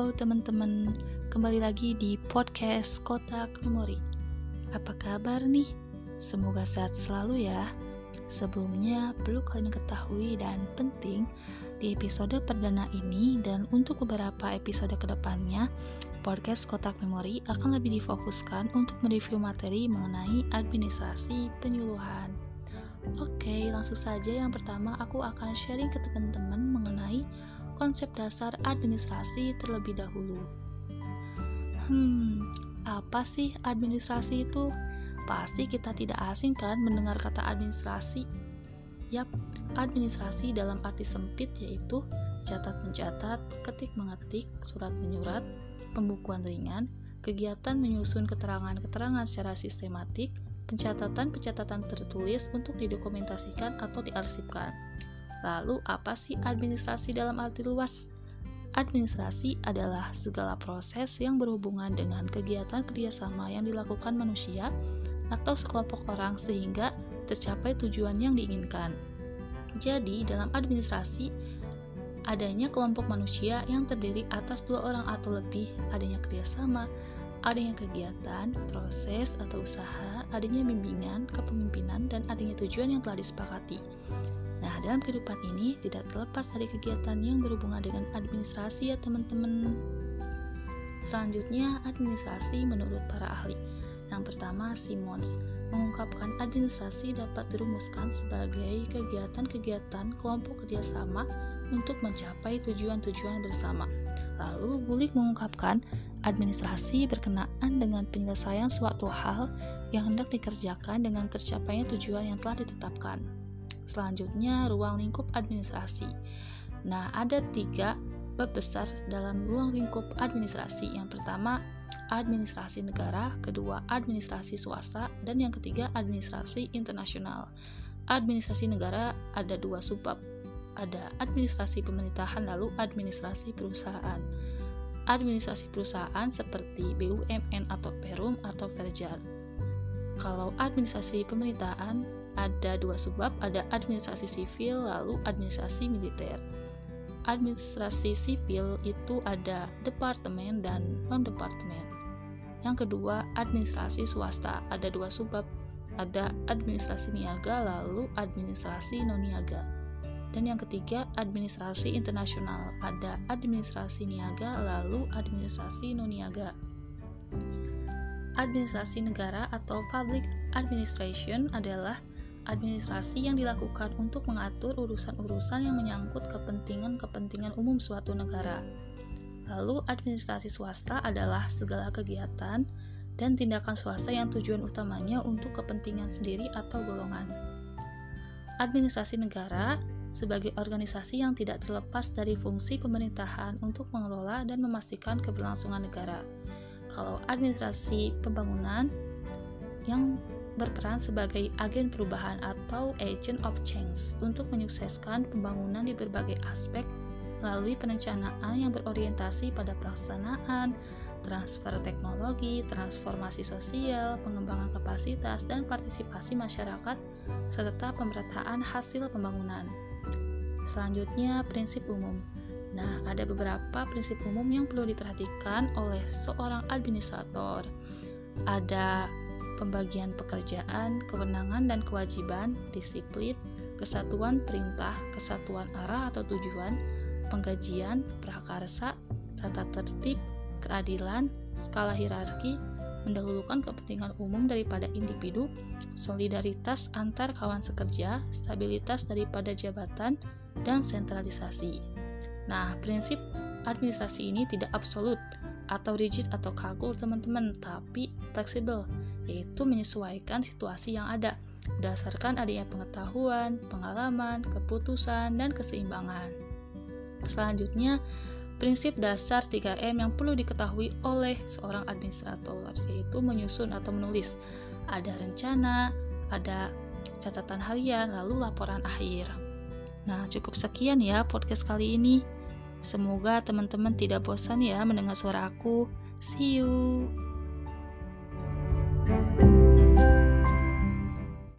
Halo teman-teman, kembali lagi di podcast Kotak Memori. Apa kabar nih? Semoga sehat selalu ya. Sebelumnya, perlu kalian ketahui dan penting di episode perdana ini dan untuk beberapa episode ke depannya, podcast Kotak Memori akan lebih difokuskan untuk mereview materi mengenai administrasi penyuluhan. Oke, langsung saja yang pertama aku akan sharing ke teman-teman mengenai konsep dasar administrasi terlebih dahulu. Hmm, apa sih administrasi itu? Pasti kita tidak asing kan mendengar kata administrasi. Yap, administrasi dalam arti sempit yaitu catat mencatat, ketik mengetik, surat menyurat, pembukuan ringan, kegiatan menyusun keterangan-keterangan secara sistematik, pencatatan-pencatatan tertulis untuk didokumentasikan atau diarsipkan Lalu, apa sih administrasi dalam arti luas? Administrasi adalah segala proses yang berhubungan dengan kegiatan kerjasama yang dilakukan manusia atau sekelompok orang sehingga tercapai tujuan yang diinginkan. Jadi, dalam administrasi, adanya kelompok manusia yang terdiri atas dua orang atau lebih, adanya kerjasama, adanya kegiatan, proses atau usaha, adanya bimbingan, kepemimpinan, dan adanya tujuan yang telah disepakati. Nah, dalam kehidupan ini tidak terlepas dari kegiatan yang berhubungan dengan administrasi ya teman-teman. Selanjutnya, administrasi menurut para ahli. Yang pertama, Simons mengungkapkan administrasi dapat dirumuskan sebagai kegiatan-kegiatan kelompok kerjasama untuk mencapai tujuan-tujuan bersama. Lalu, Bulik mengungkapkan administrasi berkenaan dengan penyelesaian suatu hal yang hendak dikerjakan dengan tercapainya tujuan yang telah ditetapkan. Selanjutnya, ruang lingkup administrasi. Nah, ada tiga bab besar dalam ruang lingkup administrasi. Yang pertama, administrasi negara, kedua, administrasi swasta, dan yang ketiga, administrasi internasional. Administrasi negara ada dua subbab, ada administrasi pemerintahan lalu administrasi perusahaan. Administrasi perusahaan seperti BUMN atau Perum atau Perjar. Kalau administrasi pemerintahan ada dua sebab, ada administrasi sivil lalu administrasi militer. Administrasi sivil itu ada departemen dan non-departemen. Yang kedua, administrasi swasta. Ada dua sebab, ada administrasi niaga lalu administrasi non-niaga. Dan yang ketiga, administrasi internasional. Ada administrasi niaga lalu administrasi non-niaga. Administrasi negara atau public administration adalah administrasi yang dilakukan untuk mengatur urusan-urusan yang menyangkut kepentingan-kepentingan umum suatu negara. Lalu, administrasi swasta adalah segala kegiatan dan tindakan swasta yang tujuan utamanya untuk kepentingan sendiri atau golongan. Administrasi negara sebagai organisasi yang tidak terlepas dari fungsi pemerintahan untuk mengelola dan memastikan keberlangsungan negara. Kalau administrasi pembangunan yang berperan sebagai agen perubahan atau agent of change untuk menyukseskan pembangunan di berbagai aspek melalui perencanaan yang berorientasi pada pelaksanaan, transfer teknologi, transformasi sosial, pengembangan kapasitas, dan partisipasi masyarakat, serta pemerataan hasil pembangunan. Selanjutnya, prinsip umum. Nah, ada beberapa prinsip umum yang perlu diperhatikan oleh seorang administrator. Ada pembagian pekerjaan, kewenangan dan kewajiban, disiplin, kesatuan perintah, kesatuan arah atau tujuan, penggajian, prakarsa, tata tertib, keadilan, skala hierarki, mendahulukan kepentingan umum daripada individu, solidaritas antar kawan sekerja, stabilitas daripada jabatan, dan sentralisasi. Nah, prinsip administrasi ini tidak absolut atau rigid atau kaku teman-teman, tapi fleksibel yaitu menyesuaikan situasi yang ada berdasarkan adanya pengetahuan, pengalaman, keputusan, dan keseimbangan. Selanjutnya, prinsip dasar 3M yang perlu diketahui oleh seorang administrator yaitu menyusun atau menulis. Ada rencana, ada catatan harian, lalu laporan akhir. Nah, cukup sekian ya podcast kali ini. Semoga teman-teman tidak bosan ya mendengar suara aku. See you. Thank you